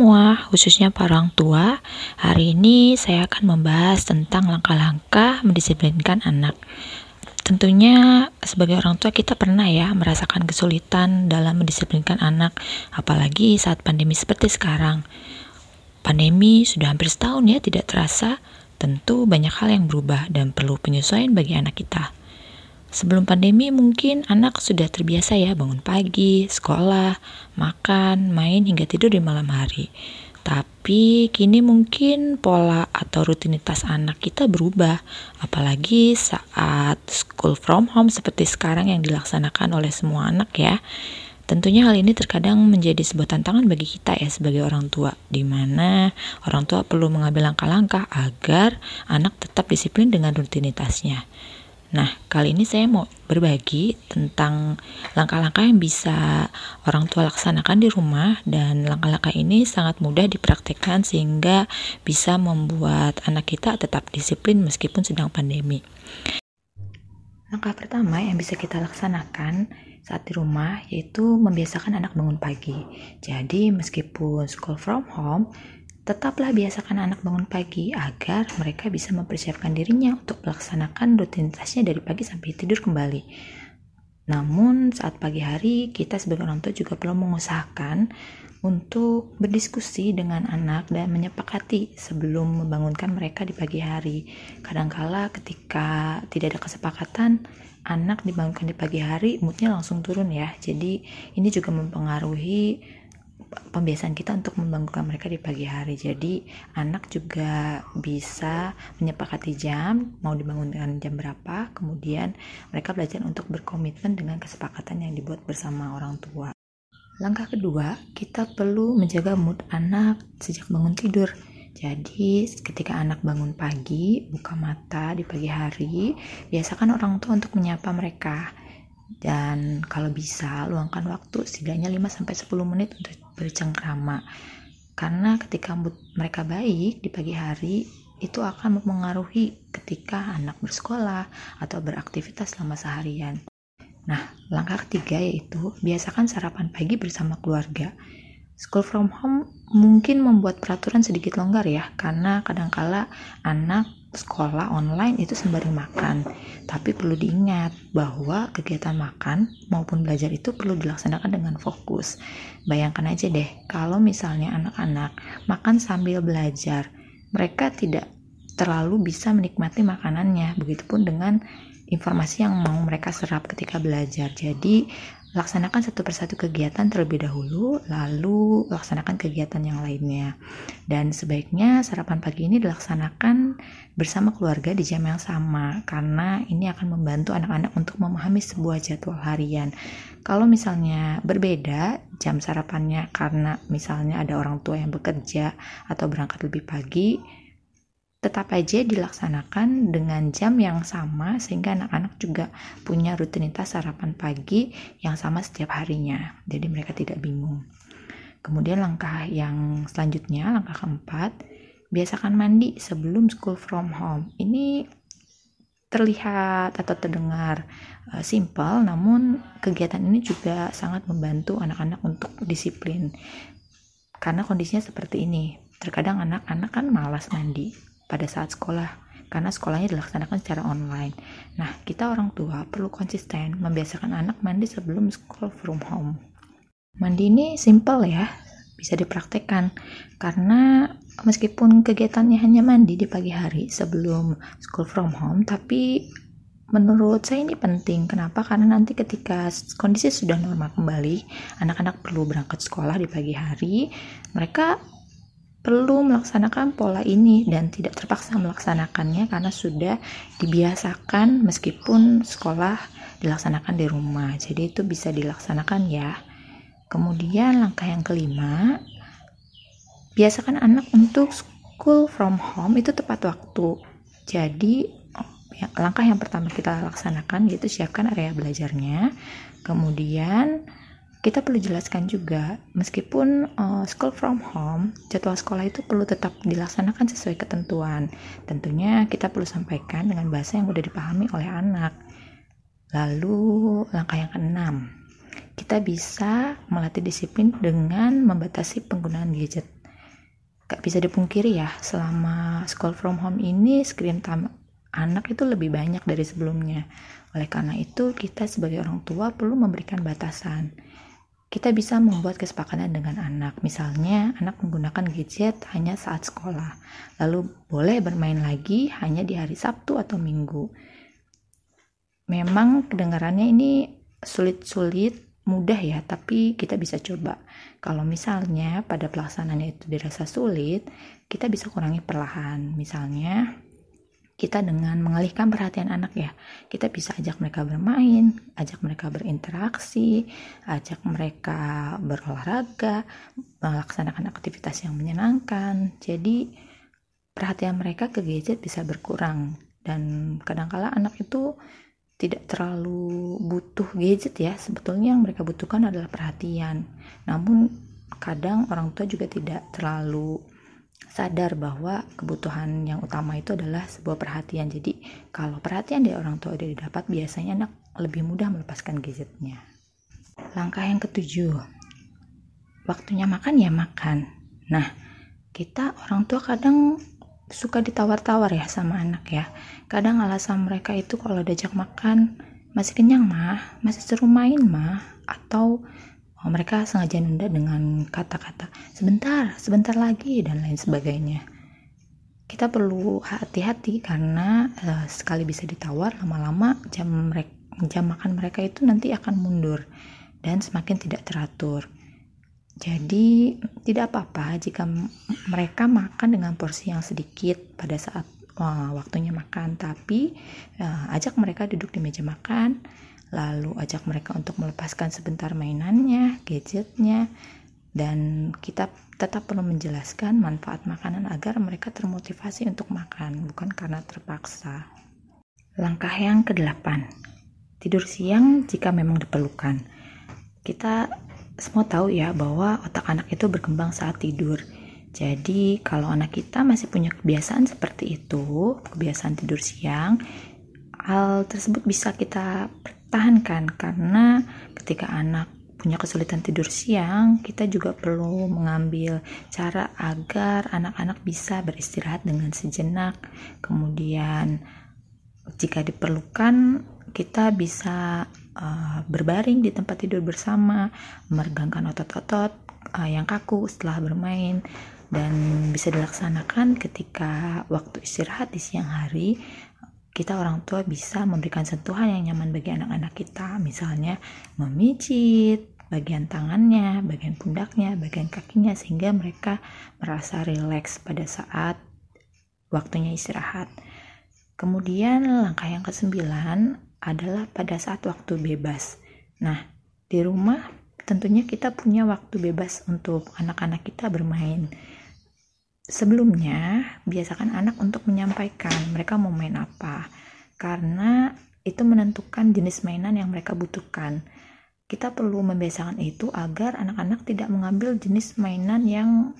semua, khususnya para orang tua. Hari ini saya akan membahas tentang langkah-langkah mendisiplinkan anak. Tentunya sebagai orang tua kita pernah ya merasakan kesulitan dalam mendisiplinkan anak, apalagi saat pandemi seperti sekarang. Pandemi sudah hampir setahun ya tidak terasa, tentu banyak hal yang berubah dan perlu penyesuaian bagi anak kita. Sebelum pandemi mungkin anak sudah terbiasa ya bangun pagi, sekolah, makan, main hingga tidur di malam hari. Tapi kini mungkin pola atau rutinitas anak kita berubah, apalagi saat school from home seperti sekarang yang dilaksanakan oleh semua anak ya. Tentunya hal ini terkadang menjadi sebuah tantangan bagi kita ya sebagai orang tua, di mana orang tua perlu mengambil langkah-langkah agar anak tetap disiplin dengan rutinitasnya. Nah, kali ini saya mau berbagi tentang langkah-langkah yang bisa orang tua laksanakan di rumah dan langkah-langkah ini sangat mudah dipraktekkan sehingga bisa membuat anak kita tetap disiplin meskipun sedang pandemi. Langkah pertama yang bisa kita laksanakan saat di rumah yaitu membiasakan anak bangun pagi. Jadi, meskipun school from home, Tetaplah biasakan anak bangun pagi agar mereka bisa mempersiapkan dirinya untuk melaksanakan rutinitasnya dari pagi sampai tidur kembali. Namun saat pagi hari kita sebagai orang tua juga perlu mengusahakan untuk berdiskusi dengan anak dan menyepakati sebelum membangunkan mereka di pagi hari. Kadangkala ketika tidak ada kesepakatan, anak dibangunkan di pagi hari, moodnya langsung turun ya. Jadi ini juga mempengaruhi pembiasaan kita untuk membangunkan mereka di pagi hari. Jadi anak juga bisa menyepakati jam, mau dibangunkan jam berapa, kemudian mereka belajar untuk berkomitmen dengan kesepakatan yang dibuat bersama orang tua. Langkah kedua, kita perlu menjaga mood anak sejak bangun tidur. Jadi, ketika anak bangun pagi, buka mata di pagi hari, biasakan orang tua untuk menyapa mereka dan kalau bisa luangkan waktu setidaknya 5-10 menit untuk bercengkrama karena ketika mood mereka baik di pagi hari itu akan mempengaruhi ketika anak bersekolah atau beraktivitas selama seharian. Nah, langkah ketiga yaitu biasakan sarapan pagi bersama keluarga. School from home mungkin membuat peraturan sedikit longgar ya, karena kadangkala anak sekolah online itu sembari makan. Tapi perlu diingat bahwa kegiatan makan maupun belajar itu perlu dilaksanakan dengan fokus. Bayangkan aja deh, kalau misalnya anak-anak makan sambil belajar, mereka tidak terlalu bisa menikmati makanannya. Begitupun dengan informasi yang mau mereka serap ketika belajar. Jadi, laksanakan satu persatu kegiatan terlebih dahulu, lalu laksanakan kegiatan yang lainnya. Dan sebaiknya sarapan pagi ini dilaksanakan bersama keluarga di jam yang sama, karena ini akan membantu anak-anak untuk memahami sebuah jadwal harian. Kalau misalnya berbeda jam sarapannya karena misalnya ada orang tua yang bekerja atau berangkat lebih pagi, tetap aja dilaksanakan dengan jam yang sama sehingga anak-anak juga punya rutinitas sarapan pagi yang sama setiap harinya. Jadi mereka tidak bingung. Kemudian langkah yang selanjutnya, langkah keempat, biasakan mandi sebelum school from home. Ini terlihat atau terdengar uh, simple, namun kegiatan ini juga sangat membantu anak-anak untuk disiplin. Karena kondisinya seperti ini. Terkadang anak-anak kan malas mandi, pada saat sekolah karena sekolahnya dilaksanakan secara online. Nah, kita orang tua perlu konsisten membiasakan anak mandi sebelum school from home. Mandi ini simple ya, bisa dipraktekkan karena meskipun kegiatannya hanya mandi di pagi hari sebelum school from home, tapi menurut saya ini penting. Kenapa? Karena nanti ketika kondisi sudah normal kembali, anak-anak perlu berangkat sekolah di pagi hari, mereka perlu melaksanakan pola ini dan tidak terpaksa melaksanakannya karena sudah dibiasakan meskipun sekolah dilaksanakan di rumah. Jadi itu bisa dilaksanakan ya. Kemudian langkah yang kelima, biasakan anak untuk school from home itu tepat waktu. Jadi ya, langkah yang pertama kita laksanakan yaitu siapkan area belajarnya. Kemudian kita perlu jelaskan juga, meskipun uh, school from home, jadwal sekolah itu perlu tetap dilaksanakan sesuai ketentuan. Tentunya kita perlu sampaikan dengan bahasa yang mudah dipahami oleh anak. Lalu langkah yang keenam, kita bisa melatih disiplin dengan membatasi penggunaan gadget. gak bisa dipungkiri ya selama school from home ini screen time anak itu lebih banyak dari sebelumnya oleh karena itu kita sebagai orang tua perlu memberikan batasan kita bisa membuat kesepakatan dengan anak. Misalnya, anak menggunakan gadget hanya saat sekolah, lalu boleh bermain lagi hanya di hari Sabtu atau Minggu. Memang kedengarannya ini sulit-sulit, mudah ya, tapi kita bisa coba. Kalau misalnya pada pelaksanaannya itu dirasa sulit, kita bisa kurangi perlahan. Misalnya, kita dengan mengalihkan perhatian anak ya. Kita bisa ajak mereka bermain ajak mereka berinteraksi ajak mereka berolahraga melaksanakan aktivitas yang menyenangkan. Jadi perhatian mereka ke gadget bisa berkurang. Dan kadangkala anak itu tidak terlalu butuh gadget ya. Sebetulnya yang mereka butuhkan adalah perhatian. Namun kadang orang tua juga tidak terlalu sadar bahwa kebutuhan yang utama itu adalah sebuah perhatian. Jadi, kalau perhatian dari orang tua udah didapat, biasanya anak lebih mudah melepaskan gadgetnya. Langkah yang ketujuh, waktunya makan ya makan. Nah, kita orang tua kadang suka ditawar-tawar ya sama anak ya. Kadang alasan mereka itu kalau diajak makan masih kenyang mah, masih seru main mah, atau Oh, mereka sengaja nunda dengan kata-kata sebentar, sebentar lagi dan lain sebagainya. Kita perlu hati-hati karena uh, sekali bisa ditawar lama-lama jam mereka jam makan mereka itu nanti akan mundur dan semakin tidak teratur. Jadi tidak apa-apa jika mereka makan dengan porsi yang sedikit pada saat uh, waktunya makan, tapi uh, ajak mereka duduk di meja makan lalu ajak mereka untuk melepaskan sebentar mainannya, gadgetnya, dan kita tetap perlu menjelaskan manfaat makanan agar mereka termotivasi untuk makan, bukan karena terpaksa. Langkah yang kedelapan, tidur siang jika memang diperlukan. Kita semua tahu ya bahwa otak anak itu berkembang saat tidur. Jadi, kalau anak kita masih punya kebiasaan seperti itu, kebiasaan tidur siang, hal tersebut bisa kita tahankan karena ketika anak punya kesulitan tidur siang, kita juga perlu mengambil cara agar anak-anak bisa beristirahat dengan sejenak. Kemudian, jika diperlukan, kita bisa uh, berbaring di tempat tidur bersama, meregangkan otot-otot uh, yang kaku setelah bermain, dan bisa dilaksanakan ketika waktu istirahat di siang hari kita orang tua bisa memberikan sentuhan yang nyaman bagi anak-anak kita, misalnya memijit bagian tangannya, bagian pundaknya, bagian kakinya, sehingga mereka merasa rileks pada saat waktunya istirahat. Kemudian langkah yang kesembilan adalah pada saat waktu bebas. Nah, di rumah tentunya kita punya waktu bebas untuk anak-anak kita bermain sebelumnya biasakan anak untuk menyampaikan mereka mau main apa. Karena itu menentukan jenis mainan yang mereka butuhkan. Kita perlu membiasakan itu agar anak-anak tidak mengambil jenis mainan yang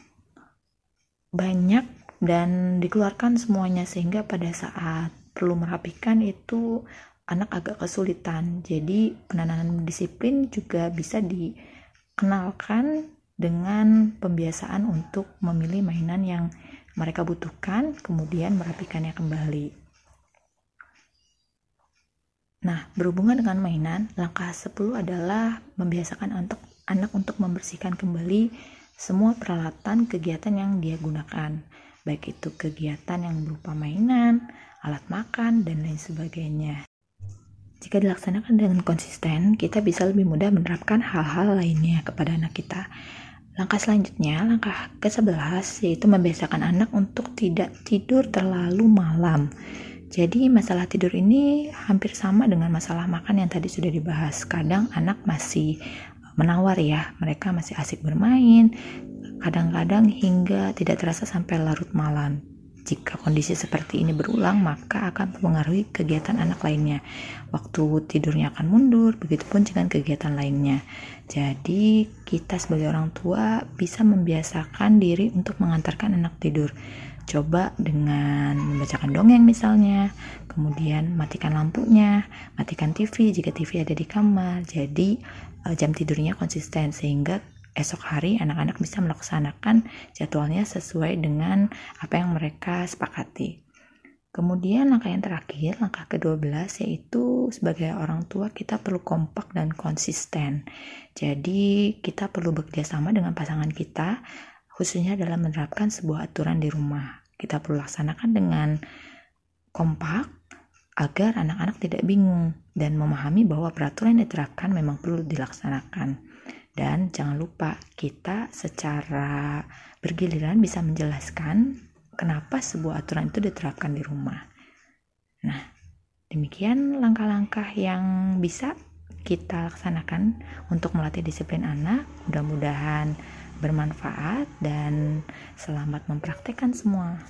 banyak dan dikeluarkan semuanya sehingga pada saat perlu merapikan itu anak agak kesulitan. Jadi penanaman disiplin juga bisa dikenalkan dengan pembiasaan untuk memilih mainan yang mereka butuhkan, kemudian merapikannya kembali. Nah, berhubungan dengan mainan, langkah 10 adalah membiasakan untuk anak untuk membersihkan kembali semua peralatan kegiatan yang dia gunakan, baik itu kegiatan yang berupa mainan, alat makan, dan lain sebagainya. Jika dilaksanakan dengan konsisten, kita bisa lebih mudah menerapkan hal-hal lainnya kepada anak kita. Langkah selanjutnya, langkah ke-11 yaitu membiasakan anak untuk tidak tidur terlalu malam. Jadi masalah tidur ini hampir sama dengan masalah makan yang tadi sudah dibahas. Kadang anak masih menawar ya, mereka masih asik bermain, kadang-kadang hingga tidak terasa sampai larut malam. Jika kondisi seperti ini berulang, maka akan mempengaruhi kegiatan anak lainnya. Waktu tidurnya akan mundur, begitupun dengan kegiatan lainnya. Jadi, kita sebagai orang tua bisa membiasakan diri untuk mengantarkan anak tidur. Coba dengan membacakan dongeng misalnya, kemudian matikan lampunya, matikan TV jika TV ada di kamar. Jadi, eh, jam tidurnya konsisten sehingga esok hari anak-anak bisa melaksanakan jadwalnya sesuai dengan apa yang mereka sepakati. Kemudian langkah yang terakhir, langkah ke-12 yaitu sebagai orang tua kita perlu kompak dan konsisten. Jadi kita perlu bekerja sama dengan pasangan kita khususnya dalam menerapkan sebuah aturan di rumah. Kita perlu laksanakan dengan kompak agar anak-anak tidak bingung dan memahami bahwa peraturan yang diterapkan memang perlu dilaksanakan. Dan jangan lupa kita secara bergiliran bisa menjelaskan kenapa sebuah aturan itu diterapkan di rumah. Nah, demikian langkah-langkah yang bisa kita laksanakan untuk melatih disiplin anak. Mudah-mudahan bermanfaat dan selamat mempraktekkan semua.